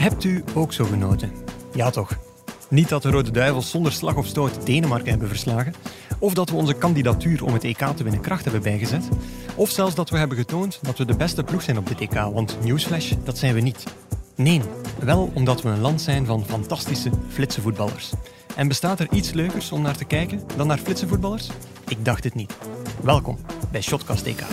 Hebt u ook zo genoten? Ja toch. Niet dat de Rode Duivels zonder slag of stoot Denemarken hebben verslagen, of dat we onze kandidatuur om het EK te winnen kracht hebben bijgezet, of zelfs dat we hebben getoond dat we de beste ploeg zijn op dit EK, want newsflash, dat zijn we niet. Nee, wel omdat we een land zijn van fantastische flitse voetballers. En bestaat er iets leukers om naar te kijken dan naar flitse voetballers? Ik dacht het niet. Welkom bij Shotcast EK.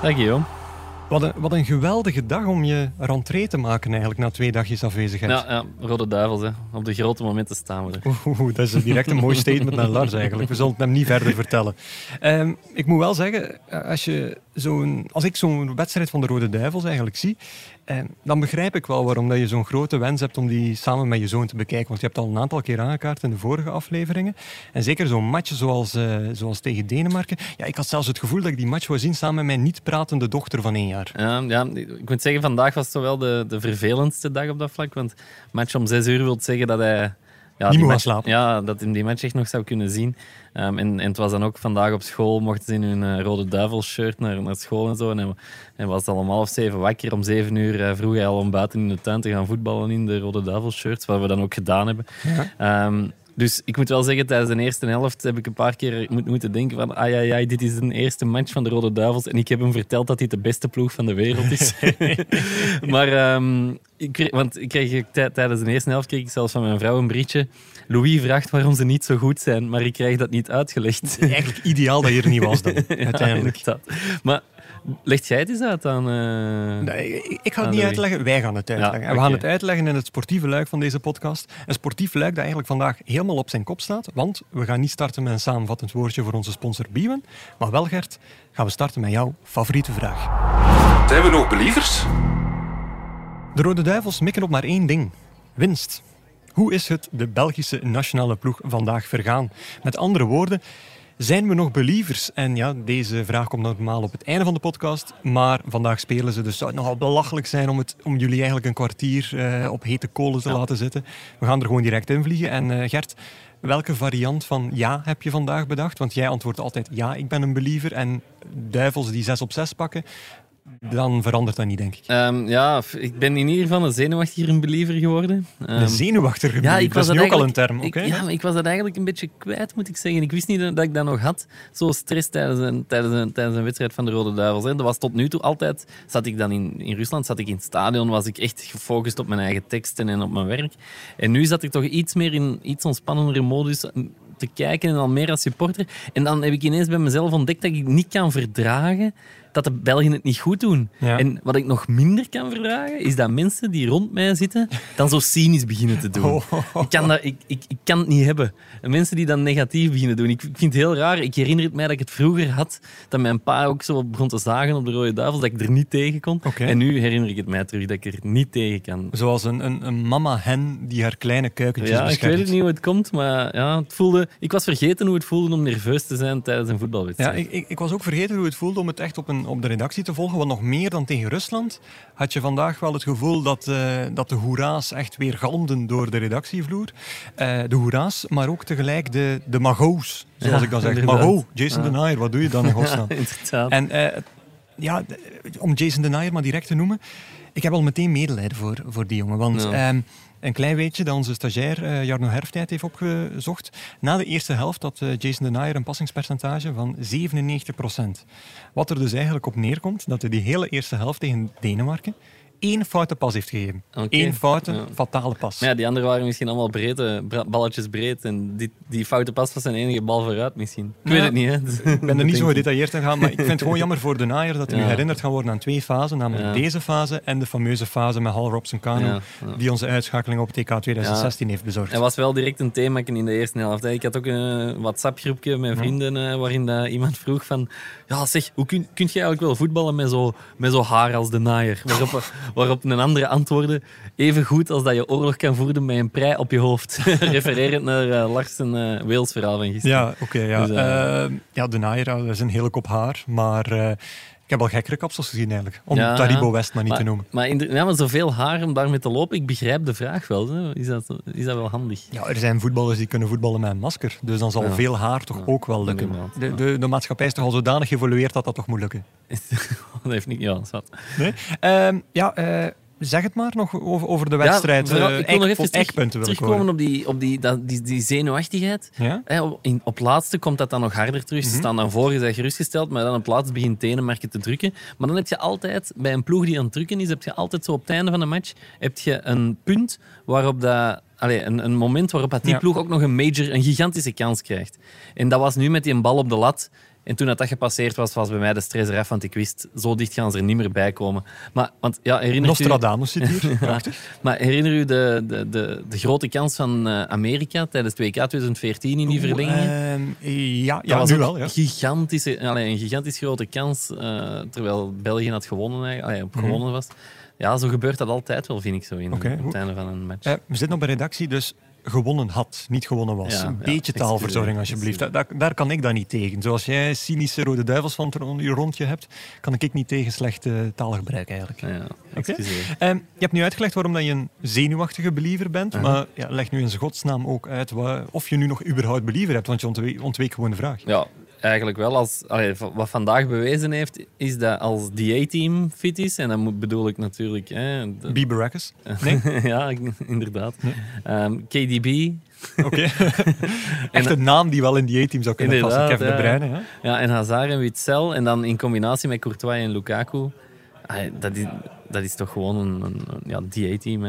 Gert. Dag Guillaume. Wat een, wat een geweldige dag om je rentree te maken eigenlijk na twee dagjes afwezigheid. Ja, ja, Rode Duivels. Hè. Op de grote momenten staan we er. Oeh, dat is direct een mooi statement naar Lars eigenlijk. We zullen het hem niet verder vertellen. Ehm, ik moet wel zeggen, als, je zo'n, als ik zo'n wedstrijd van de Rode Duivels eigenlijk zie, ehm, dan begrijp ik wel waarom dat je zo'n grote wens hebt om die samen met je zoon te bekijken. Want je hebt al een aantal keer aangekaart in de vorige afleveringen. En zeker zo'n match zoals, eh, zoals tegen Denemarken. Ja, ik had zelfs het gevoel dat ik die match wou zien samen met mijn niet pratende dochter van één jaar. Ja, ja, ik moet zeggen, vandaag was toch wel de, de vervelendste dag op dat vlak. Want match om zes uur wil zeggen dat hij... Ja, gaan match- slapen. Ja, dat hij die match echt nog zou kunnen zien. Ehm, en, en het was dan ook vandaag op school, mochten ze in hun eh, Rode Duivels shirt naar, naar school en zo. En hij, hij was al om half zeven wakker. Om zeven uur eh, vroeg hij al om buiten in de tuin te gaan voetballen in de Rode Duivels shirts, wat we dan ook gedaan hebben. Ehm, dus ik moet wel zeggen, tijdens de eerste helft heb ik een paar keer moet, moeten denken van ai, ai, ai, dit is een eerste match van de Rode Duivels en ik heb hem verteld dat dit de beste ploeg van de wereld is. maar, ehm, ik kreeg, want ik kreeg tij- tijdens de eerste helft kreeg ik zelfs van mijn vrouw een briefje. Louis vraagt waarom ze niet zo goed zijn, maar ik krijg dat niet uitgelegd. Eigenlijk ideaal dat je er niet was dan, uiteindelijk. inderdaad. Maar legt jij het eens uit aan... eh, Nee, ik- ik ga het niet Louis. uitleggen, wij gaan het uitleggen. Ja, en we gaan het uitleggen in het sportieve luik van deze podcast. Een sportief luik dat eigenlijk vandaag helemaal op zijn kop staat. Want we gaan niet starten met een samenvattend woordje voor onze sponsor Biewen. Maar wel, Gert, gaan we starten met jouw favoriete vraag. Zijn we nog believers? De Rode Duivels mikken op maar één ding. Winst. Hoe is het de Belgische nationale ploeg vandaag vergaan? Met andere woorden, zijn we nog believers? En ja, deze vraag komt normaal op het einde van de podcast. Maar vandaag spelen ze, dus zou het nogal belachelijk zijn om, het, om jullie eigenlijk een kwartier eh, op hete kolen te laten zitten. We gaan er gewoon direct in vliegen. En eh, Gert, welke variant van ja heb je vandaag bedacht? Want jij antwoordt altijd ja, ik ben een believer. En duivels die 6 op 6 pakken, dan verandert dat niet, denk ik. ehm, ja, ik ben in ieder geval een zenuwachtiger een believer geworden. Ehm, De zenuwachtige Ja, ik dat was is nu ook al een term, oké? ik- ja, maar ik was dat eigenlijk een beetje kwijt, moet ik zeggen. Ik wist niet dat ik dat nog had. Zo stress tijdens een, tijdens een, tijdens een wedstrijd van de Rode Duivels. Hè. Dat was tot nu toe altijd... Zat ik dan in, in Rusland, zat ik in het stadion, was ik echt gefocust op mijn eigen teksten en op mijn werk. En nu zat ik toch iets meer in iets ontspannendere modus te kijken en al meer als supporter. En dan heb ik ineens bij mezelf ontdekt dat ik niet kan verdragen dat de Belgen het niet goed doen. Ja. En wat ik nog minder kan verdragen, is dat mensen die rond mij zitten dan zo cynisch beginnen te doen. Oh. Ik, kan dat, ik, ik, ik kan het niet hebben. En mensen die dan negatief beginnen doen. Ik, ik vind het heel raar. Ik herinner het mij dat ik het vroeger had, dat mijn pa ook zo begon te zagen op de Rode Duivels, dat ik er niet tegen kon. En nu herinner ik het mij terug dat ik er niet tegen kan. Zoals een, een, een mama-hen die haar kleine kuikentjes Ja, ik weet het niet hoe het komt, maar ja, het voelde, ik was vergeten hoe het voelde om nerveus te zijn tijdens een Ja, voetbalwedstrijd. ik, ik, ik was ook vergeten hoe het voelde om het echt op, een, op de redactie te volgen. Want nog meer dan tegen Rusland had je vandaag wel het gevoel dat, eh, dat de hoera's echt weer galmden door de redactievloer. Eh, de hoera's, maar ook tegelijk de, de mago's, zoals Ja, ik dan zeg. Mago, Jason de Nair, wat doe je dan in godsnaam? Inderdaad. En eh, ja, om Jason de Nair maar direct te noemen, ik heb al meteen medelijden voor, voor die jongen. Want Ja. ehm, een klein weetje dat onze stagiair eh, Jarno Herftijd heeft opgezocht. Na de eerste helft had eh, Jason de Nair een passingspercentage van 97%. Wat er dus eigenlijk op neerkomt, dat hij die hele eerste helft tegen Denemarken één foute pas heeft gegeven. Oké. Eén foute, Ja. fatale pas. Maar ja, die anderen waren misschien allemaal breed, eh, balletjes breed. En die, die foute pas was zijn enige bal vooruit misschien. Ik weet het niet, hè. Ik ben er niet zo gedetailleerd in gaan, maar ik vind het gewoon jammer voor de naaier dat hij nu herinnerd gaat worden aan twee fasen, namelijk deze fase en de fameuze fase met Hal Robson ja. die onze uitschakeling op het TK 2016 heeft bezorgd. Er was wel direct een thema in de eerste helft. Ik had ook een WhatsApp-groepje met vrienden eh, waarin iemand vroeg van... Ja, zeg, hoe kun, kun jij eigenlijk wel voetballen met zo, met zo haar als de naaier? Waarop, Waarop een andere antwoordde, even goed als dat je oorlog kan voeren met een prei op je hoofd. Refererend naar eh, Larsen uh, Wales verhaal van gisteren. Ja, oké. ja. Dus, eh, Eh, ja, de naaier, dat is een hele kop haar. Maar eh, ik heb al gekkere kapsels gezien eigenlijk. Om Ja, Taribo. West maar niet maar, te noemen. Maar, in de- ja, maar zoveel haar om daarmee te lopen, ik begrijp de vraag wel. Hè. Is, dat, is dat wel handig? Ja, er zijn voetballers die kunnen voetballen met een masker. Dus dan zal Ja. veel haar toch Ja, ook wel lukken. De, de, de maatschappij is toch al zodanig geëvolueerd dat dat toch moet lukken. dat heeft niet... Ja, zwart. Nee? Ehm, ja, eh, zeg het maar nog over, over de wedstrijd. Ja, vooral- Eh, ik wil nog even terug- terugkomen op, die, op die, dat, die, die zenuwachtigheid. Ja? Op, in, op laatste komt dat dan nog harder terug. Mhm. Ze staan dan voor, je bent gerustgesteld, maar dan op laatste begint Denemarken te drukken. Maar dan heb je altijd, bij een ploeg die aan het drukken is, heb je altijd zo op het einde van de match heb je een punt waarop dat... Allee, een, een moment waarop die Ja. ploeg ook nog een major, een gigantische kans krijgt. En dat was nu met die bal op de lat. En toen dat, dat gepasseerd was, was bij mij de stress eraf, want ik wist, zo dicht gaan ze er niet meer bij komen. Maar, want, ja, herinner Nostradamus zit hier. ja. Prachtig. Maar herinner u de, de, de, de grote kans van eh, Amerika tijdens het WK 2014 in die verlengingen? Ehm, ja, dat ja was nu wel. Ja. gigantische, allee, een gigantisch grote kans, eh, terwijl België had gewonnen, eigenlijk, allee, op Mhm. gewonnen was. Ja, zo gebeurt dat altijd wel, vind ik, zo in, het einde van een match. Eh, we zitten op een redactie, dus gewonnen had, niet gewonnen was. Ja, een beetje taalverzorging, alsjeblieft. Daar, kan ik dan niet tegen. Zoals jij cynische rode duivels van je rondje hebt, kan ik niet tegen slecht eh, taalgebruik eigenlijk. Ja, excuseer. Ehm, je hebt nu uitgelegd waarom dat je een zenuwachtige believer bent, Uh-huh. maar ja, leg nu in godsnaam ook uit of je nu nog überhaupt believer hebt, want je ontwe- ontweek gewoon de vraag. Ja, eigenlijk wel. Als, allee, wat vandaag bewezen heeft, is dat als die A-team fit is, en dan moet- bedoel ik natuurlijk... Hè, de-? Nee? ja, inderdaad. Ehm, KDB, Oké. Echt een naam die wel in die A-team zou kunnen passen. Kevin De ja. Bruyne. Ja? Ja, en Hazard en Witzel. En dan in combinatie met Courtois en Lukaku. Dat, is, dat is toch gewoon een, een, een- ja, DA-team.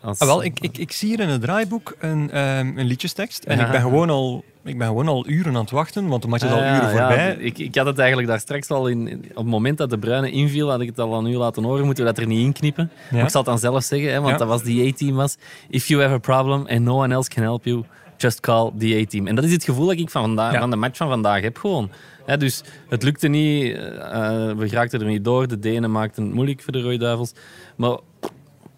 Als, Ah, wel, ik, ik, ik zie hier in het draaiboek een, ehm, een liedjestekst. En Ja. ik, ben gewoon al, ik ben gewoon al uren aan het wachten, want de match is al Ah, uren ja, voorbij. ik, ik had het eigenlijk daar straks al in, in- op het moment dat de Bruine inviel, had ik het al aan u laten horen. Moeten we dat er niet in knippen? Maar ik zal het dan zelf zeggen, hè, want Ja. dat was die A-team was. If you have a problem and no one else can help you, just call the A-team. En dat is het gevoel dat ik van, vandaag, van de match van vandaag heb gewoon. Hè, dus het lukte niet, eh, eh, we geraakten er niet door. De Denen maakten het moeilijk voor de Rode Duivels. Maar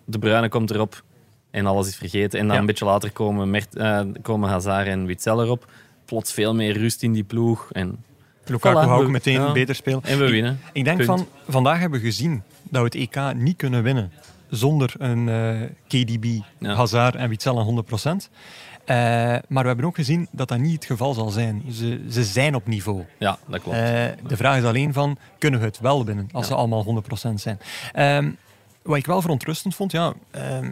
de Bruine komt erop en alles is vergeten. En dan Ja. een beetje later komen, Mert, eh, komen Hazard en Witzel erop. Plots veel meer rust in die ploeg. En, Lukaku Voilà, ook meteen ja. beter spelen. en we winnen. Ik denk Punt. van, vandaag hebben we gezien dat we het EK niet kunnen winnen zonder een KDB, Ja. Hazard en Witzel aan 100%. Eh, maar we hebben ook gezien dat dat niet het geval zal zijn. Ze, ze zijn op niveau. Ja, dat klopt. Eh, de vraag is alleen van, kunnen we het wel winnen als Ja. ze allemaal 100% zijn? Ehm, wat ik wel verontrustend vond, ja, ehm,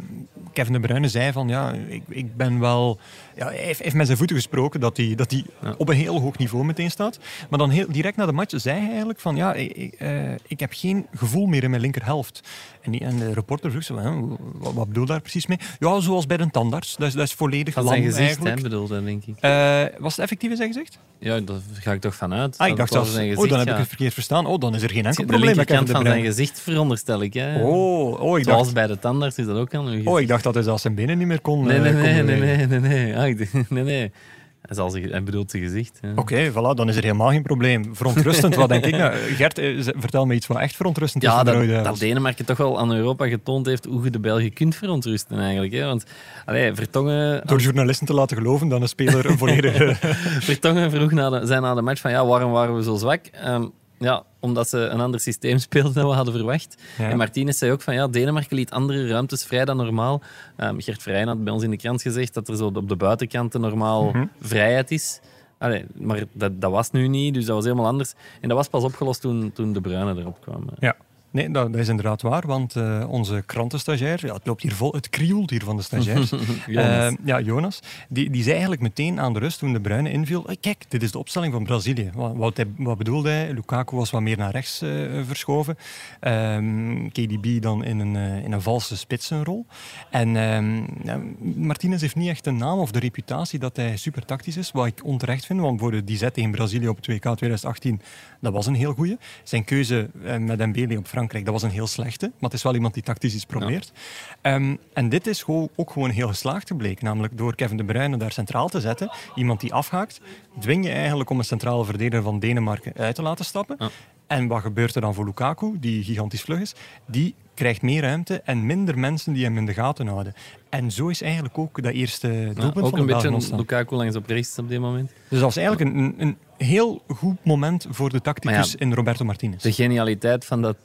Kevin De Bruyne zei van, ja, ik, ik ben wel... Ja, hij heeft, heeft met zijn voeten gesproken dat hij, dat hij Ja. op een heel hoog niveau meteen staat. Maar dan heel, direct na de match zei hij eigenlijk van, ja, ik, ik, eh, ik heb geen gevoel meer in mijn linkerhelft. En, die, en de reporter vroeg hè, wat, wat bedoel je daar precies mee? Ja, zoals bij de tandarts. Dat is, dat is volledig Van zijn gezicht, hè, bedoelde, denk ik. Eh, was het effectief in zijn gezicht? Ja, daar ga ik toch vanuit. Ah, ik dacht zelfs, oh, gezicht dan heb ik het verkeerd verstaan. Oh, dan is er geen enkel De probleem Kevin linkerkant De van zijn gezicht, veronderstel ik. Hè. Oh, oh, ik Zoals dacht, bij de tandarts is dat ook aan uw gezicht. oh, ik dacht dat hij zelfs zijn benen niet meer kon nee, eh, nee, kon nee, nee, nee, nee, nee. Ah, nee, nee. Hij, zal zich, hij bedoelt zijn gezicht. Oké, voilà, dan is er helemaal geen probleem. Verontrustend, wat denk ik nou? Gert, eh, vertel me iets wat echt verontrustend is Ja, de dat. Denemarken toch wel aan Europa getoond heeft hoe je de Belgen kunt verontrusten eigenlijk. Hè? Want allee, Vertongen, Door journalisten te laten geloven dat een speler een volledige... Vertongen vroeg na de, zei na de match van ja, waarom waren we zo zwak? Ehm, ja, omdat ze een ander systeem speelden dan we hadden verwacht. Ja. En Martinez zei ook van ja, Denemarken liet andere ruimtes vrij dan normaal. Ehm, Gert Vrijen had bij ons in de krant gezegd dat er zo op de buitenkanten normaal Mhm. vrijheid is. Allee, maar dat, dat was nu niet, dus dat was helemaal anders. En dat was pas opgelost toen, toen de Bruinen erop kwamen. Ja. Nee, dat, dat is inderdaad waar, want eh, onze krantenstagiair, ja, het loopt hier vol, het krioelt hier van de stagiairs. Jonas. Eh, ja, Jonas. Die, die zei eigenlijk meteen aan de rust toen de Bruine inviel, "Eh, kijk, dit is de opstelling van Brazilië. Wat, wat, hij, wat bedoelde hij? Lukaku was wat meer naar rechts eh, verschoven. Ehm, KDB dan in een, in een valse spitsenrol. En ehm, ja, Martinez heeft niet echt een naam of de reputatie dat hij super tactisch is, wat ik onterecht vind, want voor die zet tegen Brazilië op het WK 2018, dat was een heel goeie. Zijn keuze met Dembele op Frankrijk, dat was een heel slechte, maar het is wel iemand die tactisch iets probeert. Ehm, en dit is gewoon, ook gewoon heel geslaagd gebleken, namelijk door Kevin De Bruyne daar centraal te zetten, iemand die afhaakt, dwing je eigenlijk om een centrale verdediger van Denemarken uit te laten stappen. Ja. En wat gebeurt er dan voor Lukaku, die gigantisch vlug is? Die krijgt meer ruimte en minder mensen die hem in de gaten houden. En zo is eigenlijk ook dat eerste Ja, doelpunt ook van een de Belgen beetje ontstaan. Lukaku langs op rechts op dit moment. Dus dat was eigenlijk een, een, een heel goed moment voor de tacticus in Roberto Martinez. De genialiteit van dat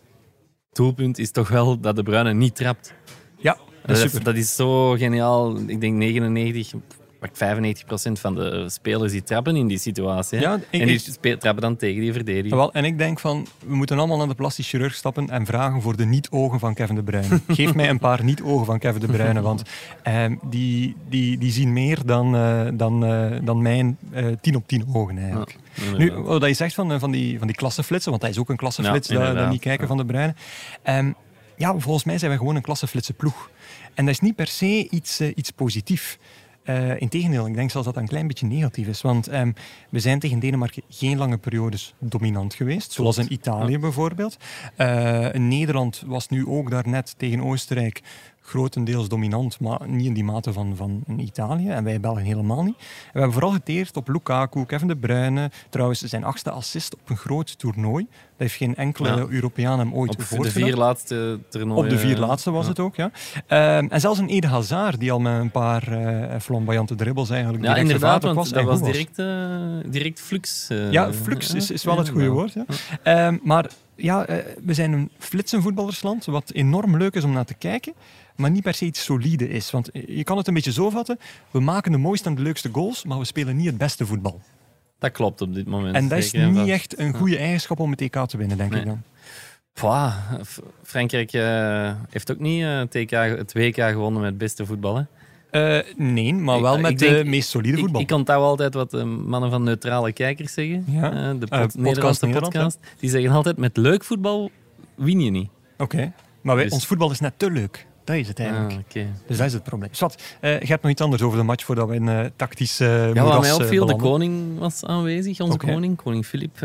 doelpunt is toch wel dat de Bruyne niet trapt. Ja, dat is, super. dat is zo geniaal. Ik denk 99, pak 95% van de spelers die trappen in die situatie. Ja, ik- en die ik- trappen dan tegen die verdediger. Wel, en ik denk van, we moeten allemaal naar de plastisch chirurg stappen en vragen voor de niet-ogen van Kevin De Bruyne. Geef mij een paar niet-ogen van Kevin De Bruyne, want ehm, die, die, die zien meer dan, eh, dan, eh, dan mijn eh 10 op 10 ogen eigenlijk. Ja, Nu, wat je zegt van, van, die, van die klasseflitsen, want hij is ook een klasseflits, Ja, dat, niet kijken Ja. van De Bruyne. Ehm, ja, volgens mij zijn we gewoon een klasseflitse ploeg. En dat is niet per se iets, iets positiefs. Eh Integendeel, ik denk zelfs dat dat een klein beetje negatief is. Want ehm, we zijn tegen Denemarken geen lange periodes dominant geweest. Zoals in Italië bijvoorbeeld. Eh, Nederland was nu ook daarnet tegen Oostenrijk grotendeels dominant, maar niet in die mate van, van Italië. En wij Belgen helemaal niet. En we hebben vooral geteerd op Lukaku, Kevin De Bruyne. Trouwens, zijn achtste assist op een groot toernooi. Dat heeft geen enkele Ja. Europeaan hem ooit op de vier laatste toernooien. Op de vier eh, laatste was ja. het ook, ja. Ehm, en zelfs een Ede Hazard, die al met een paar eh flamboyante dribbles eigenlijk Ja, direct inderdaad, want was. dat was direct, eh, direct flux. Ja, flux is, is wel het goede woord. Ja. Ehm, maar ja, eh, we zijn een flitsenvoetballersland, wat enorm leuk is om naar te kijken, maar niet per se iets solide is. Want je kan het een beetje zo vatten, we maken de mooiste en de leukste goals, maar we spelen niet het beste voetbal. Dat klopt op dit moment. En dat is niet echt een goede eigenschap om het EK te winnen, denk Nee. ik dan. Pwa, Frankrijk eh, heeft ook niet eh, het, TK, het WK gewonnen met het beste voetbal. Eh, nee, maar Ik- wel ik met denk- de meest solide Ik, voetbal. ik onthoud altijd wat de mannen van neutrale kijkers zeggen. Ja. eh, de Eh, pod- podcast Nederlandse Nederland, podcast. Die zeggen altijd, met leuk voetbal win je niet. Oké, maar wij, Dus- ons voetbal is net te leuk. Dat is het eigenlijk. Ah, oké. Dus dat is het probleem. Swat, eh, je hebt nog iets anders over de match voordat we in eh tactisch eh Ja, wat mij opviel, de koning was aanwezig, onze koning, koning Filip.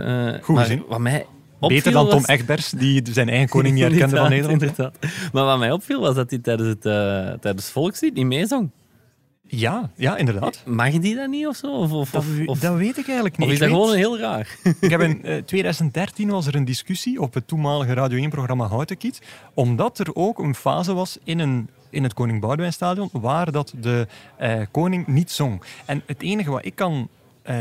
Goed maar gezien. Wat mij opviel Beter dan Tom Egbers, die zijn eigen koning niet herkende van Nederland. Inderdaad. Maar wat mij opviel was dat hij tijdens het, tijdens volkslied niet meezong. Ja, ja, inderdaad. Mag die dat niet of zo? Of, of, Dat, of, weet ik eigenlijk niet. of is dat weet- gewoon heel raar? Ik heb in eh, 2013 was er een discussie op het toenmalige Radio 1-programma Houtenkiet, omdat er ook een fase was in, een, in het Koning Boudewijnstadion waar dat de eh, koning niet zong. En het enige wat ik kan eh,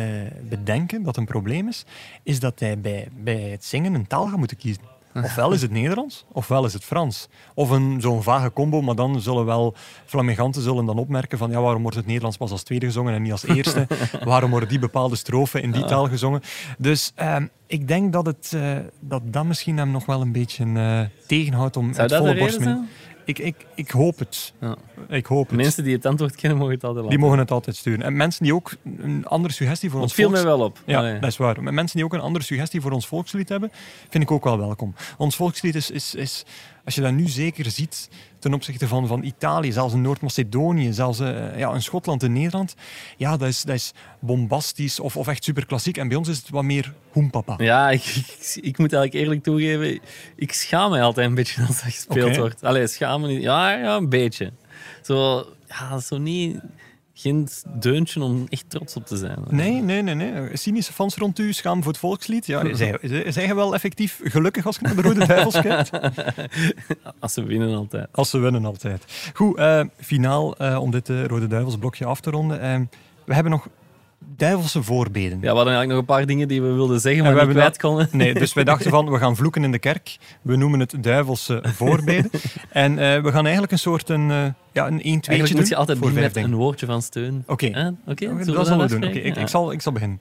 bedenken dat een probleem is, is dat hij bij, bij het zingen een taal gaat moeten kiezen. Ofwel is het Nederlands, ofwel is het Frans. Of een, zo'n vage combo, maar dan zullen wel flamiganten zullen dan opmerken van ja, waarom wordt het Nederlands pas als tweede gezongen en niet als eerste? waarom worden die bepaalde strofen in die taal gezongen? Dus ehm, ik denk dat, het, eh, dat dat misschien hem nog wel een beetje eh, tegenhoudt om Zou het volle borst mee-? Ik, ik, ik hoop het. Ja. Ik hoop het. Mensen die het antwoord kennen, mogen het altijd die mogen het altijd sturen. En mensen die ook een andere suggestie voor Dat ons viel mij volks- wel op. ja, Allee. dat is waar. Maar mensen die ook een andere suggestie voor ons volkslied hebben, vind ik ook wel welkom. Ons volkslied is, is, is als je dat nu zeker ziet ten opzichte van, van Italië, zelfs in Noord-Macedonië, zelfs eh, ja, in Schotland en Nederland, ja, dat is, dat is bombastisch of, of echt superklassiek. En bij ons is het wat meer hoempapa. Ja, ik, ik, ik moet eigenlijk eerlijk toegeven, ik schaam mij altijd een beetje als dat gespeeld wordt. Allee, schamen niet. Ja, ja, een beetje. Zo, ja, zo niet... Geen deuntje om echt trots op te zijn. Nee, nee, nee, nee. Cynische fans rond u schamen voor het volkslied. Ja, zij, zij- zijn je wel effectief gelukkig als je naar de Rode Duivels kijkt? Als ze winnen altijd. Als ze winnen altijd. Goed, eh, finaal eh, om dit eh, Rode Duivels blokje af te ronden. We hebben nog duivelse voorbeden. Ja, we hadden eigenlijk nog een paar dingen die we wilden zeggen, En maar we niet hebben kwijt konden. Nee, dus wij dachten van, we gaan vloeken in de kerk. We noemen het duivelse voorbeden. En eh, we gaan eigenlijk een soort een, eh, ja, een 1 2 Eigenlijk doen moet je altijd voor een woordje van steun. Oké. Oké, Oké, zullen dat zullen we doen. ik, Ja. ik, zal, ik zal beginnen.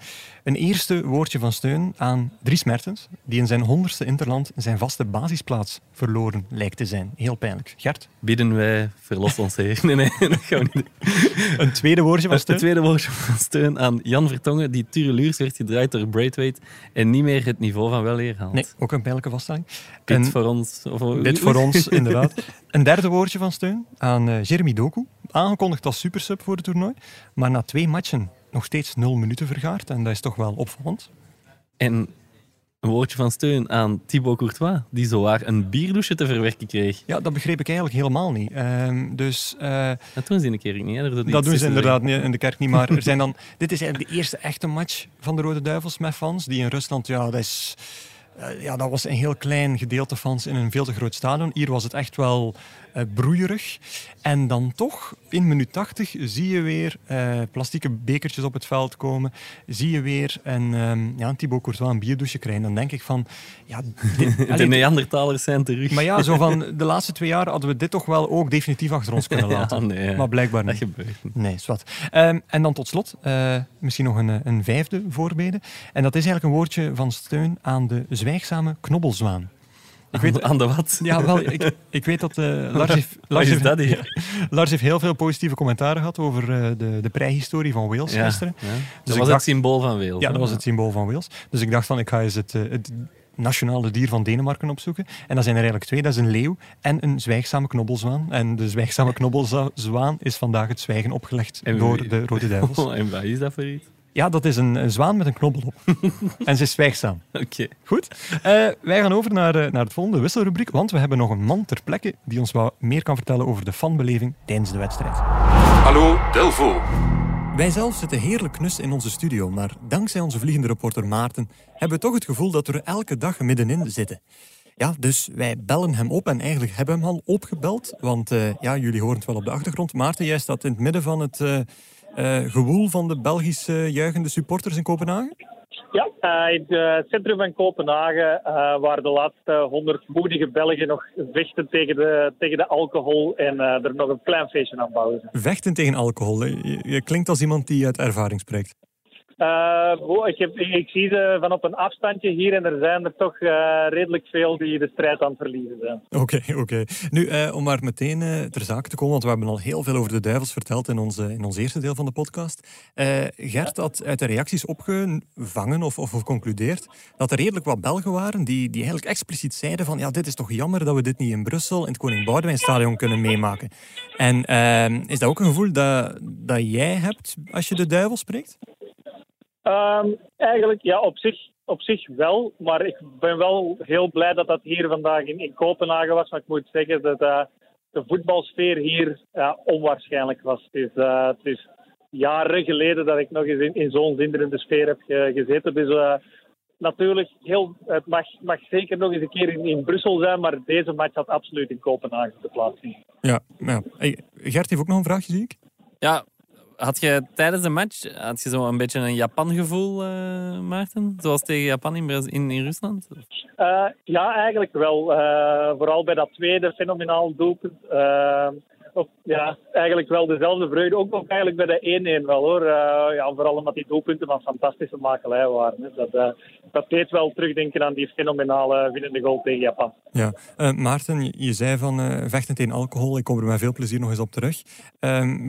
Een eerste woordje van steun aan Dries Mertens, die in zijn honderdste interland zijn vaste basisplaats verloren lijkt te zijn. Heel pijnlijk. Gert, Bidden wij, verlos ons Heer. Nee, nee, dat gaan we niet doen. een tweede woordje van steun? tweede woordje van steun aan Jan Vertongen, die tureluurs werd gedraaid door Braithwaite en niet meer het niveau van weleer haalt. Nee, ook een pijnlijke vaststelling. Dit En- voor ons. Of, Dit voor ons, inderdaad. Een derde woordje van steun aan eh, Jeremy Doku. Aangekondigd als supersub voor het toernooi. Maar na twee matchen nog steeds nul minuten vergaard. En dat is toch wel opvallend. En een woordje van steun aan Thibaut Courtois, die zowaar een bierdouche te verwerken kreeg. Ja, dat begreep ik eigenlijk helemaal niet. Ehm, dus eh, Dat doen ze in de kerk niet. Hè? Dat doen ze inderdaad niet in de kerk niet. Maar er zijn dan, dit is eigenlijk de eerste echte match van de Rode Duivels met fans. Die in Rusland, ja, dat is... eh, ja, dat was een heel klein gedeelte fans in een veel te groot stadion. Hier was het echt wel broeierig. En dan toch, in minuut 80, zie je weer eh, plastieke bekertjes op het veld komen. Zie je weer een, ehm, ja, een Thibaut Courtois een bierdouche krijgen. Dan denk ik van... Ja, dit, De Neandertalers zijn terug. maar ja, zo van de laatste twee jaar hadden we dit toch wel ook definitief achter ons kunnen Ja, laten. nee, Maar blijkbaar dat niet. gebeurt niet. Nee, zwart. Ehm, en dan tot slot, eh, misschien nog een, eh, een vijfde voorbede. En dat is eigenlijk een woordje van steun aan de zwijgzame knobbelzwaan. Ik weet, Aan de wat? ja, wel, ik, ik weet dat eh, Lars, heeft, Lars, heeft, dat? Lars heeft heel veel positieve commentaren gehad over eh, de, de prijhistorie van Wales Ja, gisteren. ja. Dat Dus was dacht- het symbool van Wales. Ja, dat was het symbool van Wales. Dus ik dacht van, ik ga eens het, eh, het nationale dier van Denemarken opzoeken. En dat zijn er eigenlijk twee. Dat is een leeuw en een zwijgzame knobbelzwaan. En de zwijgzame knobbelzwaan is vandaag het zwijgen opgelegd En door de Rode Duivels. En wat is dat voor iets? Ja, dat is een, een zwaan met een knobbel op. en ze is zwijgzaam. Oké. Goed. Eh, wij gaan over naar, eh, naar het volgende wisselrubriek, want we hebben nog een man ter plekke die ons wat meer kan vertellen over de fanbeleving tijdens de wedstrijd. Hallo Delvo. Wij zelf zitten heerlijk knus in onze studio, maar dankzij onze vliegende reporter Maarten hebben we toch het gevoel dat we er elke dag middenin zitten. Ja, dus wij bellen hem op en eigenlijk hebben we hem al opgebeld, want eh, ja, jullie horen het wel op de achtergrond. Maarten, jij staat in het midden van het gewoel van de Belgische juichende supporters in Kopenhagen. Ja, eh, in het eh, centrum van Kopenhagen, eh, waar de laatste honderd moedige Belgen nog vechten tegen de, tegen de alcohol en eh, er nog een klein feestje aan bouwen. Vechten tegen alcohol. Je klinkt als iemand die uit ervaring spreekt. Eh, ik, heb, ik zie ze van op een afstandje hier en er zijn er toch eh, redelijk veel die de strijd aan het verliezen zijn. Oké, oké. Nu, eh, om maar meteen ter zake te komen, want we hebben al heel veel over de duivels verteld in, onze, in ons eerste deel van de podcast. Gert had uit de reacties opgevangen of, of concludeerd dat er redelijk wat Belgen waren die, die eigenlijk expliciet zeiden van ja, dit is toch jammer dat we dit niet in Brussel in het Koning Boudewijnstadion kunnen meemaken. En eh, is dat ook een gevoel dat, dat jij hebt als je de duivel spreekt? Ehm, eigenlijk, ja, op zich, op zich wel. Maar ik ben wel heel blij dat dat hier vandaag in, in Kopenhagen was. Maar ik moet zeggen dat eh, de voetbalsfeer hier ja, onwaarschijnlijk was. Het is, eh, het is jaren geleden dat ik nog eens in, in zo'n zinderende sfeer heb ge- gezeten. Dus eh, natuurlijk, heel, het mag, mag zeker nog eens een keer in, in Brussel zijn. Maar deze match had absoluut in Kopenhagen te plaatsvinden. Ja, ja. Hey, Gert heeft ook nog een vraagje, zie ik. Ja, had je tijdens de match had je zo een beetje een Japan-gevoel, eh, Maarten? Zoals tegen Japan in, in, in Rusland? Eh, ja, eigenlijk wel. Eh, vooral bij dat tweede fenomenaal doelpunt. Ja, eigenlijk wel dezelfde vreugde. Ook, ook eigenlijk bij de 1-1 wel hoor. Eh, ja, vooral omdat die doelpunten van fantastische makelij waren. Hè. Dat, eh, dat deed wel terugdenken aan die fenomenale winnende goal tegen Japan. Ja, Eh, Maarten, je, zei van vechten tegen alcohol. Ik kom er met veel plezier nog eens op terug.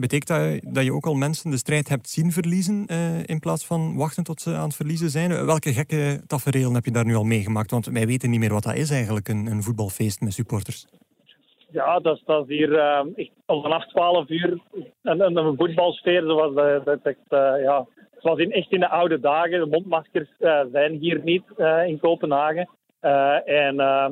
Betekent dat dat je ook al mensen de strijd hebt zien verliezen in plaats van wachten tot ze aan het verliezen zijn? Welke gekke tafereelen heb je daar nu al meegemaakt? Want wij weten niet meer wat dat is eigenlijk, een, een voetbalfeest met supporters. Ja, dat is, dat hier eh, echt vanaf 12 uur een, een, een voetbalsfeer zoals, dat, dat, eh, ja, in, echt in de oude dagen. De mondmaskers eh, zijn hier niet eh, in Kopenhagen. En eh,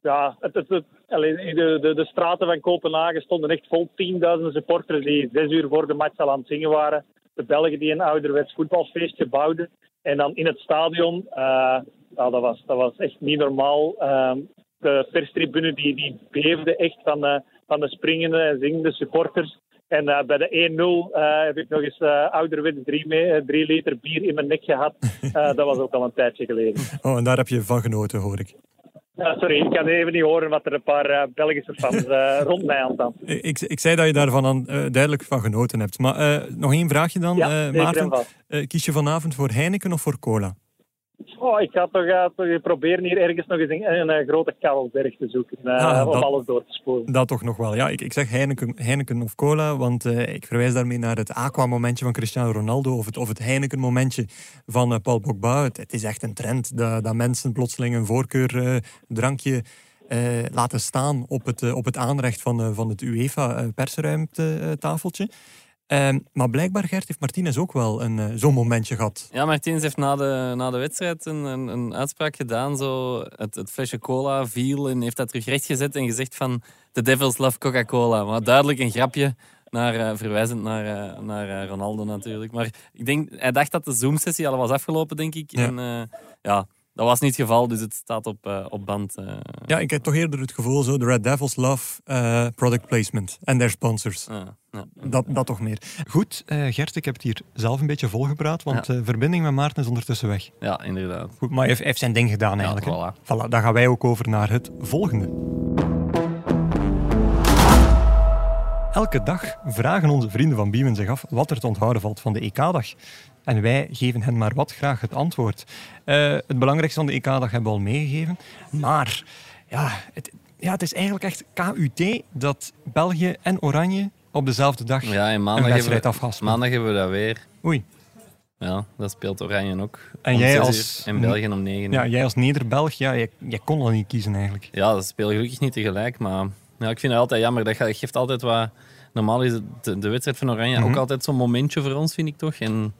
ja, de, de, de straten van Kopenhagen stonden echt vol. 10.000 supporters die zes uur voor de match al aan het zingen waren. De Belgen die een ouderwets voetbalfeestje bouwden. En dan in het stadion, ja, dat, was, dat was echt niet normaal. De perstribune die, die beefde echt van, eh, van de springende en zingende supporters. En eh, bij de 1-0 eh, heb ik nog eens eh ouderwets drie, me- eh, drie liter bier in mijn nek gehad. Eh, dat was ook al een tijdje geleden. Oh, en daar heb je van genoten, hoor ik. Sorry, ik kan even niet horen wat er een paar eh, Belgische fans eh, rond mij aan. Ik, ik zei dat je daarvan aan, eh, duidelijk van genoten hebt. Maar eh, nog één vraagje dan, Ja, eh, Maarten. Eh, kies je vanavond voor Heineken of voor cola? Oh, ik ga toch, toch proberen hier ergens nog eens een, een, grote kabelberg te zoeken Ah, om dat- alles door te spoelen. Dat toch nog wel. Ja, ik, ik zeg Heineken, Heineken of cola, want eh, ik verwijs daarmee naar het aqua-momentje van Cristiano Ronaldo of het, of het Heineken-momentje van eh, Paul Pogba. Het, het is echt een trend dat, dat mensen plotseling een voorkeur drankje laten staan op het, op het aanrecht van, van het UEFA-persruimte-tafeltje. Ehm, maar blijkbaar, Gert, heeft Martinez ook wel een, eh, zo'n momentje gehad. Ja, Martins heeft na de, na de wedstrijd een, een, een uitspraak gedaan. Zo het, het flesje cola viel en heeft dat terug rechtgezet en gezegd van... The Devils love Coca-Cola. Maar duidelijk een grapje, naar, eh, verwijzend naar, eh, naar Ronaldo natuurlijk. Maar ik denk, hij dacht dat de Zoom-sessie al was afgelopen, denk ik. Ja. En ja, dat was niet het geval, dus het staat op, uh, op band. Uh. Ja, ik heb toch eerder het gevoel, zo, de Red Devils love uh, product placement en their sponsors. Ah, ja. dat, dat toch meer. Goed, Gert, ik heb het hier zelf een beetje volgepraat, want de verbinding met Maarten is ondertussen weg. Ja, inderdaad. Goed, maar hij heeft, heeft zijn ding gedaan eigenlijk. Ja, voilà. voilà. Dan gaan wij ook over naar het volgende. Elke dag vragen onze vrienden van Biemen zich af wat er te onthouden valt van de EK-dag. En wij geven hen maar wat graag het antwoord. Uh, het belangrijkste van de EK-dag hebben we al meegegeven. Maar ja het, ja, het is eigenlijk echt KUT dat België en Oranje op dezelfde dag ja, en maandag een wedstrijd hebben we, Maandag hebben we dat weer. Oei. Ja, dat speelt Oranje ook. En jij als... En België om 9 Ja, jij als Neder-Belg, ja, jij, jij, kon al niet kiezen eigenlijk. Ja, dat speelt gelukkig niet tegelijk. Maar ja, ik vind het altijd jammer. Dat geeft altijd wat... Normaal is de, de wedstrijd van Oranje ook mhm. altijd zo'n momentje voor ons, vind ik toch. En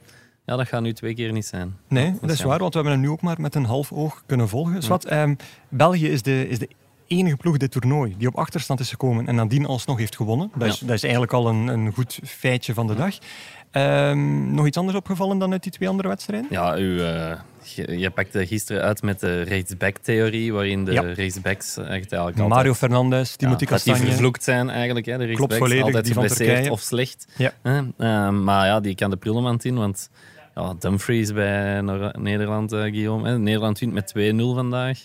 ja, dat gaat nu twee keer niet zijn. Nee, dat, is waar, want we hebben het nu ook maar met een half oog kunnen volgen. Zwat, ehm, België is de, is de enige ploeg dit toernooi die op achterstand is gekomen en nadien alsnog heeft gewonnen. Dat, is, dat is eigenlijk al een, een goed feitje van de dag. Um, nog iets anders opgevallen dan uit die twee andere wedstrijden? Ja, u, uh, je, je, pakte gisteren uit met de rechtsback-theorie, waarin de ja. rechtsbacks echt eigenlijk Mario altijd... Fernandes, Timothy ja, Castanje... die vervloekt zijn eigenlijk, hè, de rechtsbacks. Klopt volledig, altijd geblesseerd of slecht. Ja. Uh, maar ja, die kan de prullenmand in, want ja, Dumfries bij Nederland, uh, Guillaume. Hè. Nederland wint met 2-0 vandaag.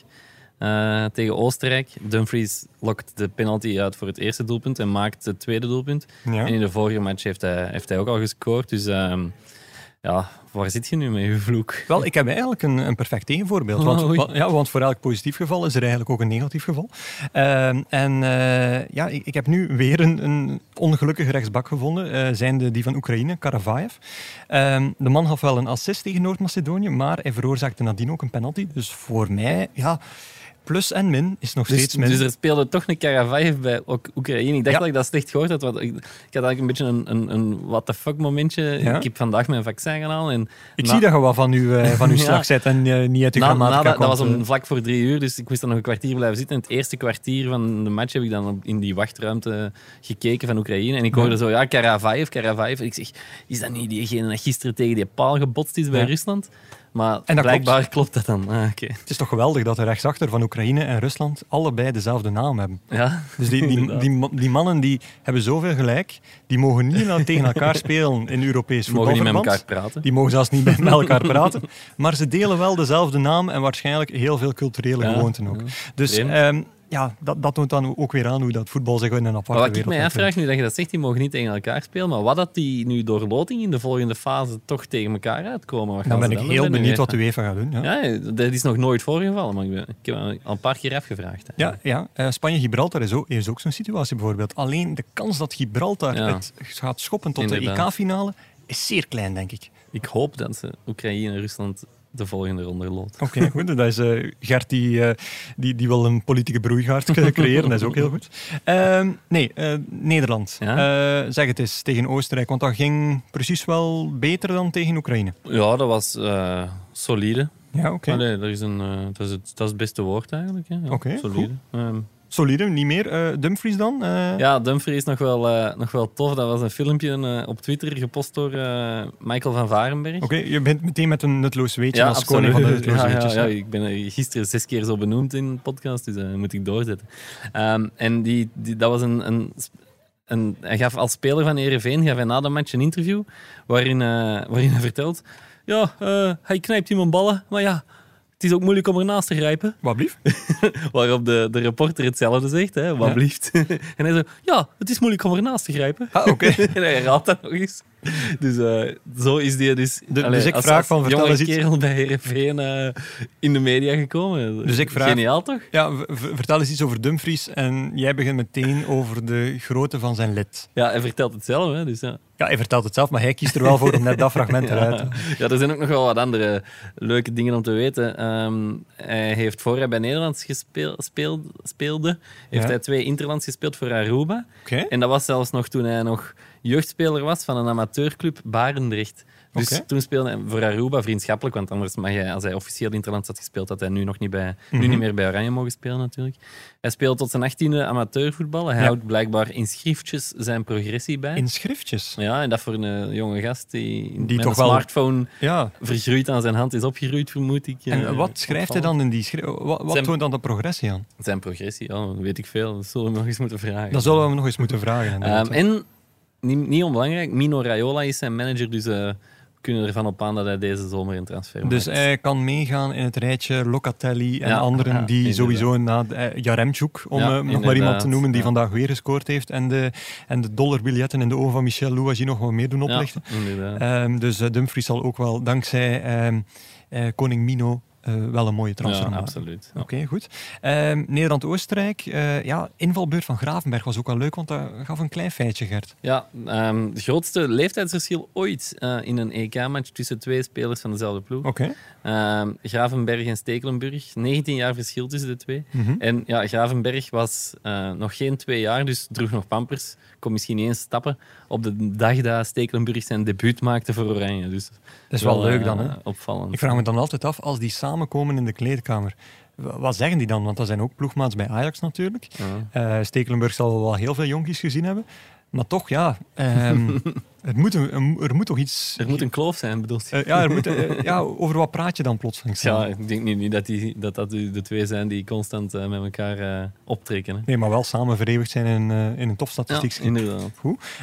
Uh, tegen Oostenrijk. Dumfries lokt de penalty uit voor het eerste doelpunt en maakt het tweede doelpunt. En in de vorige match heeft hij, heeft hij ook al gescoord. Dus uh, ja, waar zit je nu met je vloek? Wel, ik heb eigenlijk een, een perfect tegenvoorbeeld. Want, oh, ja, want voor elk positief geval is er eigenlijk ook een negatief geval. Uh, en uh, ja, ik, ik, heb nu weer een, een ongelukkige rechtsbak gevonden, uh, zijnde die van Oekraïne, Karavaev. Ehm, de man had wel een assist tegen Noord-Macedonië, maar hij veroorzaakte nadien ook een penalty. Dus voor mij, ja plus en min is nog dus, steeds min. Dus er speelde toch een Karavaev bij Oekraïne. Ik dacht dat ik dat slecht gehoord had. Want ik, ik had eigenlijk een beetje een, een, een what the fuck momentje. Ik heb vandaag mijn vaccin gedaan. En ik zie dat je wat van uw, uh, van slag zet en uh, niet uit na, na dat, dat, was om vlak voor drie uur, dus ik moest dan nog een kwartier blijven zitten. En het eerste kwartier van de match heb ik dan in die wachtruimte gekeken van Oekraïne. En ik hoorde zo, ja, Karavaev, Karavaev. Ik zeg, is dat niet diegene dat gisteren tegen die paal gebotst is bij Rusland? Maar en blijkbaar klopt. dat dan. Ah, Het is toch geweldig dat de rechtsachter van Oekraïne en Rusland allebei dezelfde naam hebben. Ja, dus die, die, die, die, mannen die hebben zoveel gelijk, die mogen niet tegen elkaar spelen in Europees voetbal. Die mogen niet met elkaar praten. Die mogen zelfs niet met elkaar praten. Maar ze delen wel dezelfde naam en waarschijnlijk heel veel culturele gewoonten ook. Dus ja, dat, dat toont dan ook weer aan hoe dat voetbal zich in een aparte Wat ik mij afvraag nu dat je dat zegt, die mogen niet tegen elkaar spelen, maar wat dat die nu door loting in de volgende fase toch tegen elkaar uitkomen? Wat dan ben ik heel benieuwd wat de UEFA gaat doen. Ja. ja. dat is nog nooit voorgevallen, maar ik, ben, ik heb al een paar keer afgevraagd. Ja, ja. Uh, Spanje-Gibraltar is ook, is ook zo'n situatie bijvoorbeeld. Alleen de kans dat Gibraltar het gaat schoppen tot de EK-finale is zeer klein, denk ik. Ik hoop dat ze Oekraïne en Rusland de volgende ronde loopt. Oké, goed. Dat is uh, Gert die, uh, die, die wil een politieke broeigaard creëren. dat is ook heel goed. Uh, nee, eh, Nederland. Ja? zeg het eens tegen Oostenrijk, want dat ging precies wel beter dan tegen Oekraïne. Ja, dat was solide. Ja, oké. Okay. dat, dat, is het, dat is het beste woord eigenlijk. Ja, oké, solide. Ehm, solide, niet meer. Uh, Dumfries dan? Uh... Ja, Dumfries is nog wel, uh, nog wel tof. Dat was een filmpje op Twitter gepost door Michael van Varenberg. Oké, je bent meteen met een nutloos weetje ja, als koning van de nutloze ja, ja, ja, ik ben gisteren zes keer zo benoemd in de podcast, dus dat moet ik doorzetten. Um, en die, die, dat was een, een, een, hij gaf als speler van Ereveen gaf hij na de match een interview waarin, waarin hij vertelt... Ja, hij knijpt iemand ballen, maar ja het is ook moeilijk om ernaast te grijpen. Wat blieft? Waarop de, de reporter hetzelfde zegt, hè, wat blieft. en hij zegt, ja, het is moeilijk om ernaast te grijpen. Ah, oké. en hij raadt dat nog eens. Dus uh, zo is die dus, de, dus ik vraag van vertel eens iets. kerel bij Heerenveen uh, in de media gekomen. Dus ik vraag, Geniaal toch? Ja, vertel eens iets over Dumfries en jij begint meteen over de grootte van zijn lid. Ja, hij vertelt het zelf. Hè, dus ja. ja, hij vertelt het zelf, maar hij kiest er wel voor om net dat fragment eruit te Ja, er zijn ook nog wel wat andere leuke dingen om te weten. Um, hij heeft voor hij bij Nederlands gespeeld, speelde, heeft hij twee interlands gespeeld voor Aruba. Okay. En dat was zelfs nog toen hij nog jeugdspeler was van een amateurclub Barendrecht. Dus toen speelde hij voor Aruba vriendschappelijk, want anders mag hij, als hij officieel interland had gespeeld, had hij nu nog niet, bij, Mhm. nu niet meer bij Oranje mogen spelen natuurlijk. Hij speelt tot zijn achttiende amateurvoetbal. Hij Ja. houdt blijkbaar in schriftjes zijn progressie bij. In schriftjes. Ja, en dat voor een jonge gast die, met toch een wel- smartphone Ja. vergroeid aan zijn hand is opgegroeid, vermoed ik. En eh, wat schrijft hij dan in die schrift? Wat, wat Zijn- toont dan de progressie aan? Zijn progressie, dat weet ik veel. Dat zullen we nog eens moeten vragen. Dat zullen we hem nog eens moeten vragen. Ehm, en, niet, niet onbelangrijk, Mino Raiola is zijn manager, dus eh, we kunnen ervan op aan dat hij deze zomer een transfer Dus maakt. hij kan meegaan in het rijtje Locatelli en Ja, anderen ja, die sowieso na eh, Jaremchuk, om Ja, eh, nog maar iemand te noemen die vandaag weer gescoord heeft, en de, en de dollarbiljetten in de ogen van Michel Louagie nog wat meer doen oplichten. Ehm, dus Dumfries zal ook wel dankzij ehm, eh, koning Mino eh, wel een mooie transfer ja, maken. absoluut. Ja. Oké, goed. Ehm, Nederland-Oostenrijk, eh, ja, invalbeurt van Gravenberg was ook wel leuk, want dat gaf een klein feitje, Gert. Ja, ehm, het grootste leeftijdsverschil ooit eh, in een EK-match tussen twee spelers van dezelfde ploeg. Oké. Ehm, Gravenberg en Stekelenburg. 19 jaar verschil tussen de twee. Mhm. En ja, Gravenberg was nog geen twee jaar, dus droeg nog pampers. Kon misschien niet eens stappen op de dag dat Stekelenburg zijn debuut maakte voor Oranje. Dus Dat is wel leuk eh, dan, hè? Opvallend. Ik vraag me dan altijd af, als die samenkomen in de kleedkamer, wa- wat zeggen die dan? Want dat zijn ook ploegmaats bij Ajax natuurlijk. Ja. Eh, Stekelenburg zal wel heel veel jonkies gezien hebben. Maar toch, ja, ehm, het moet een, een- er moet toch iets... Er moet een kloof zijn, bedoelt je? Eh, ja, er moet, eh, ja, over wat praat je dan plotseling? Ja, ik denk niet, niet dat, die, dat dat de twee zijn die constant eh, met elkaar eh, optrekken. Hè. Nee, maar wel samen vereeuwigd zijn in, eh, in een topstatistiek. Ja, inderdaad.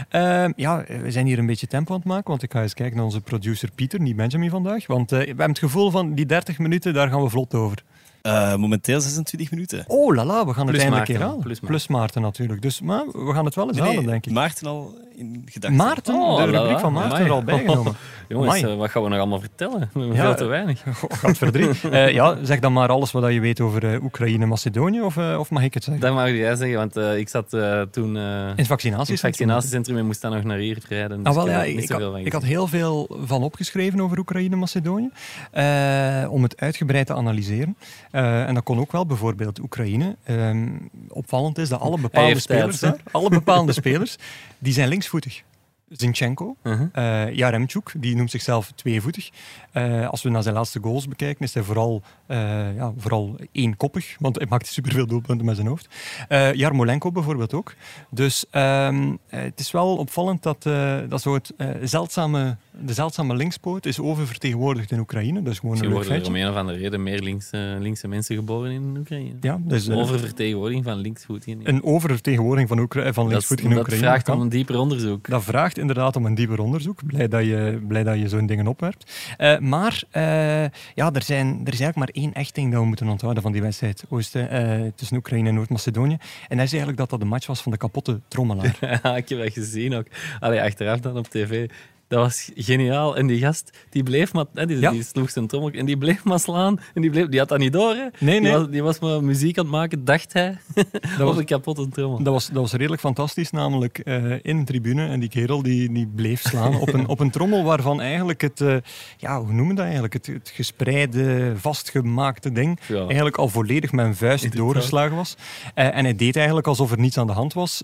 Ehm, ja, we zijn hier een beetje tempo aan het maken, want ik ga eens kijken naar onze producer Pieter, niet Benjamin vandaag. Want eh, we hebben het gevoel van die 30 minuten, daar gaan we vlot over. Eh, momenteel 26 minuten. Oh lala, we gaan het eindelijk Maarten, keer halen. plus Plus Maarten. natuurlijk. Dus maar we gaan het wel eens Nee, halen, denk ik. Maarten al in gedachten. Maarten, Oh, de rubriek van Maarten amai. er al bijgenomen. Jongens, Amai. eh, wat gaan we nog allemaal vertellen? Ja, veel te weinig. Gadverdrie. Eh ja, zeg dan maar alles wat je weet over eh, Oekraïne, Macedonië, of, of mag ik het zeggen? Dat mag jij zeggen, want eh, ik zat eh, toen eh, In het in het vaccinatiecentrum. vaccinatiecentrum en moest dan nog naar hier rijden. Dus Ah, wel, ik ja, had, ik heel veel van opgeschreven over Oekraïne en Macedonië. eh, om het uitgebreid te analyseren. Eh, en dat kon ook wel bijvoorbeeld Oekraïne. Ehm, opvallend is dat alle bepaalde tijd, spelers, hè? alle bepaalde spelers, die zijn linksvoetig. Zinchenko, Uh-huh. eh Jaremchuk, die noemt zichzelf tweevoetig. Eh, als we naar zijn laatste goals bekijken, is hij vooral, eh, ja, vooral eenkoppig, want hij maakt superveel doelpunten met zijn hoofd. Eh Jarmolenko bijvoorbeeld ook. Dus ehm, eh, het is wel opvallend dat, eh, dat zo het, eh, zeldzame, de zeldzame linkspoot is oververtegenwoordigd in Oekraïne. Dat is gewoon een Misschien leuk worden er om een of andere reden meer links, eh, linkse mensen geboren in Oekraïne. Ja, dus, eh, Oververtegenwoordiging van linksvoet in. een oververtegenwoordiging van, Oekra- van dat, linksvoet in dat Oekraïne. vraagt kan. om een dieper onderzoek. Dat vraagt inderdaad om een dieper onderzoek. Blij dat je, blij dat je zo'n dingen opwerpt. Eh, maar ja, er, zijn, er is eigenlijk maar één echt ding dat we moeten onthouden van die wedstrijd Oosten, tussen Oekraïne en Noord-Macedonië. En dat is eigenlijk dat dat de match was van de kapotte trommelaar. Ja, ik heb dat gezien ook. Allee, achteraf dan op tv. Dat was geniaal. En die gast, die bleef maar... hè, Die, Ja. die sloeg zijn trommel en die bleef maar slaan. En die, bleef, die had dat niet door, hè. Nee, nee. Die, was, die was maar muziek aan het maken, dacht hij. was- op een kapotte trommel. Dat was, dat was redelijk fantastisch, namelijk eh, in een tribune. En die kerel die, die bleef slaan op een, op een trommel waarvan eigenlijk het, eh, ja, hoe noemen we dat eigenlijk? Het, het gespreide, vastgemaakte ding Ja. eigenlijk al volledig met een vuist doorgeslagen was. Eh, en hij deed eigenlijk alsof er niets aan de hand was.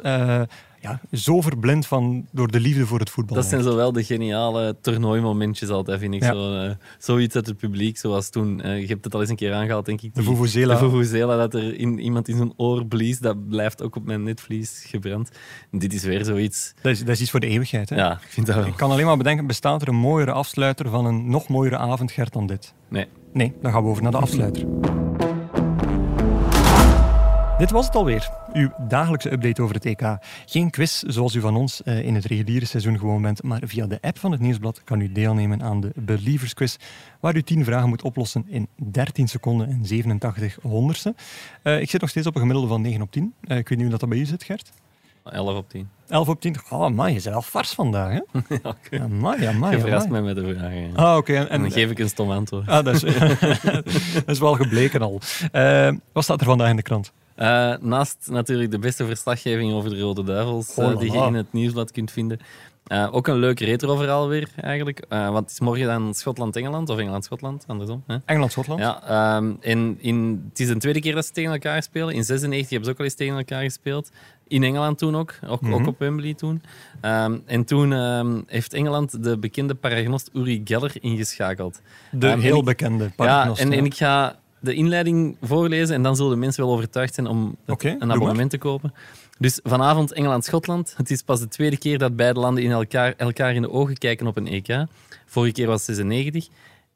Ja, zo verblind van, door de liefde voor het voetbal. Dat zijn zowel de geniale toernooimomentjes altijd, vind ik. Ja. Zo, eh, zoiets uit het publiek, zoals toen. eh, je hebt het al eens een keer aangehaald, denk ik. De Vuvuzela. De Vuvuzela, dat er in, iemand in zijn oor blies, dat blijft ook op mijn netvlies gebrand. En dit is weer zoiets. Dat is, dat is iets voor de eeuwigheid. Hè? Ja, ik vind dat wel. Ik kan alleen maar bedenken, bestaat er een mooiere afsluiter van een nog mooiere avond, Gert, dan dit? Nee. Nee, dan gaan we over naar de afsluiter. Dit was het alweer. Uw dagelijkse update over het EK. Geen quiz zoals u van ons eh, in het reguliere seizoen gewoon bent, maar via de app van het Nieuwsblad kan u deelnemen aan de Believers Quiz, waar u 10 vragen moet oplossen in 13 seconden en 87 honderdste. Eh, ik zit nog steeds op een gemiddelde van 9 op 10. Eh, ik weet niet hoe dat, dat bij u zit, Gert. 11 op 10. 11 op 10. Oh, man, je bent wel vars vandaag, hè? Ja. Amai, amai, Je verrast mij met de vragen. Ah, oké. En, En dan geef ik een stom antwoord. Ah, dat, is, dat is wel gebleken al. Wat staat er vandaag in de krant? Eh, naast natuurlijk de beste verslaggeving over de Rode Duivels, Oh eh, la die je in het nieuwsblad kunt vinden, Uh, ook een leuk retro-verhaal weer, eigenlijk. Want het is morgen dan Schotland-Engeland, of Engeland-Schotland, andersom. Engeland-Schotland. Ja, um, en in, het is de tweede keer dat ze tegen elkaar spelen. In 96 hebben ze ook al eens tegen elkaar gespeeld. In Engeland toen ook, ook, mm -hmm. ook op Wembley toen. Um, en toen um, heeft Engeland de bekende paragnost Uri Geller ingeschakeld. De heel bekende paragnost. Ja, en, en ik ga de inleiding voorlezen en dan zullen de mensen wel overtuigd zijn om okay, een abonnement te kopen. Dus vanavond Engeland-Schotland. Het is pas de tweede keer dat beide landen in elkaar, elkaar in de ogen kijken op een EK. Vorige keer was het 96.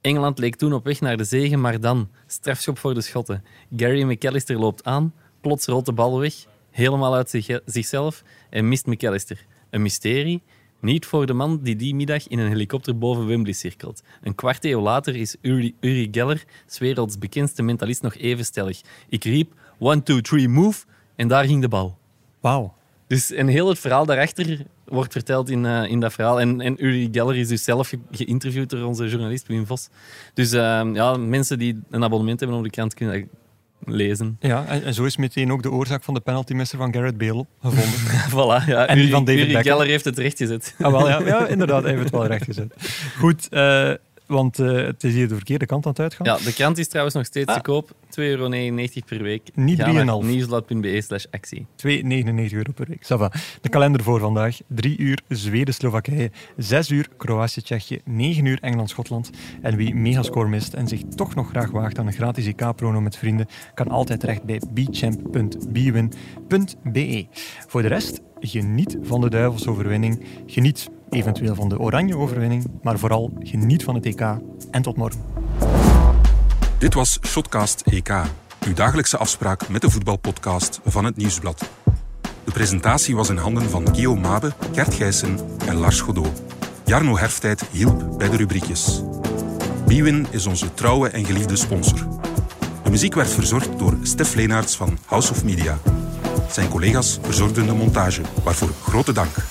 Engeland leek toen op weg naar de zegen, maar dan strafschop voor de Schotten. Gary McAllister loopt aan, plots rolt de bal weg, helemaal uit zich, zichzelf en mist McAllister. Een mysterie, niet voor de man die die middag in een helikopter boven Wembley cirkelt. Een kwart eeuw later is Uri, Uri Geller, 's werelds bekendste mentalist, nog even stellig. Ik riep, one, two, three, move, en daar ging de bal. Wauw. Dus en heel het verhaal daarachter wordt verteld in, uh, in dat verhaal. En, en Uri Geller is dus zelf ge geïnterviewd door onze journalist Wim Vos. Dus uh, ja, mensen die een abonnement hebben op de krant kunnen dat lezen. Ja, en, en, zo is meteen ook de oorzaak van de penaltymisser van Garrett Bale gevonden. voilà, ja. En die van David Uri Beckham. Geller heeft het rechtgezet. Ah, wel, ja, ja, inderdaad, hij heeft het wel rechtgezet. Goed, uh, want uh, het is hier de verkeerde kant aan het uitgaan. Ja, de krant is trouwens nog steeds ah. te koop. 2,99 euro per week. Niet 3,5. Nieuwsblad.be slash actie. 2,99 euro per week. Sava. De kalender voor vandaag. 3 uur Zweden-Slowakije. 6 uur Kroatië-Tsjechië. 9 uur Engeland-Schotland. En wie megascore mist en zich toch nog graag waagt aan een gratis IK-prono met vrienden, kan altijd terecht bij bchamp.bwin.be. Voor de rest, geniet van de duivelsoverwinning. Geniet eventueel van de oranje overwinning, maar vooral geniet van het EK en tot morgen. Dit was Shotcast EK, uw dagelijkse afspraak met de voetbalpodcast van het Nieuwsblad. De presentatie was in handen van Guillaume Mabe, Gert Gijssen en Lars Godot. Jarno Herftijd hielp bij de rubriekjes. Bwin is onze trouwe en geliefde sponsor. De muziek werd verzorgd door Stef Leenaerts van House of Media. Zijn collega's verzorgden de montage, waarvoor grote dank.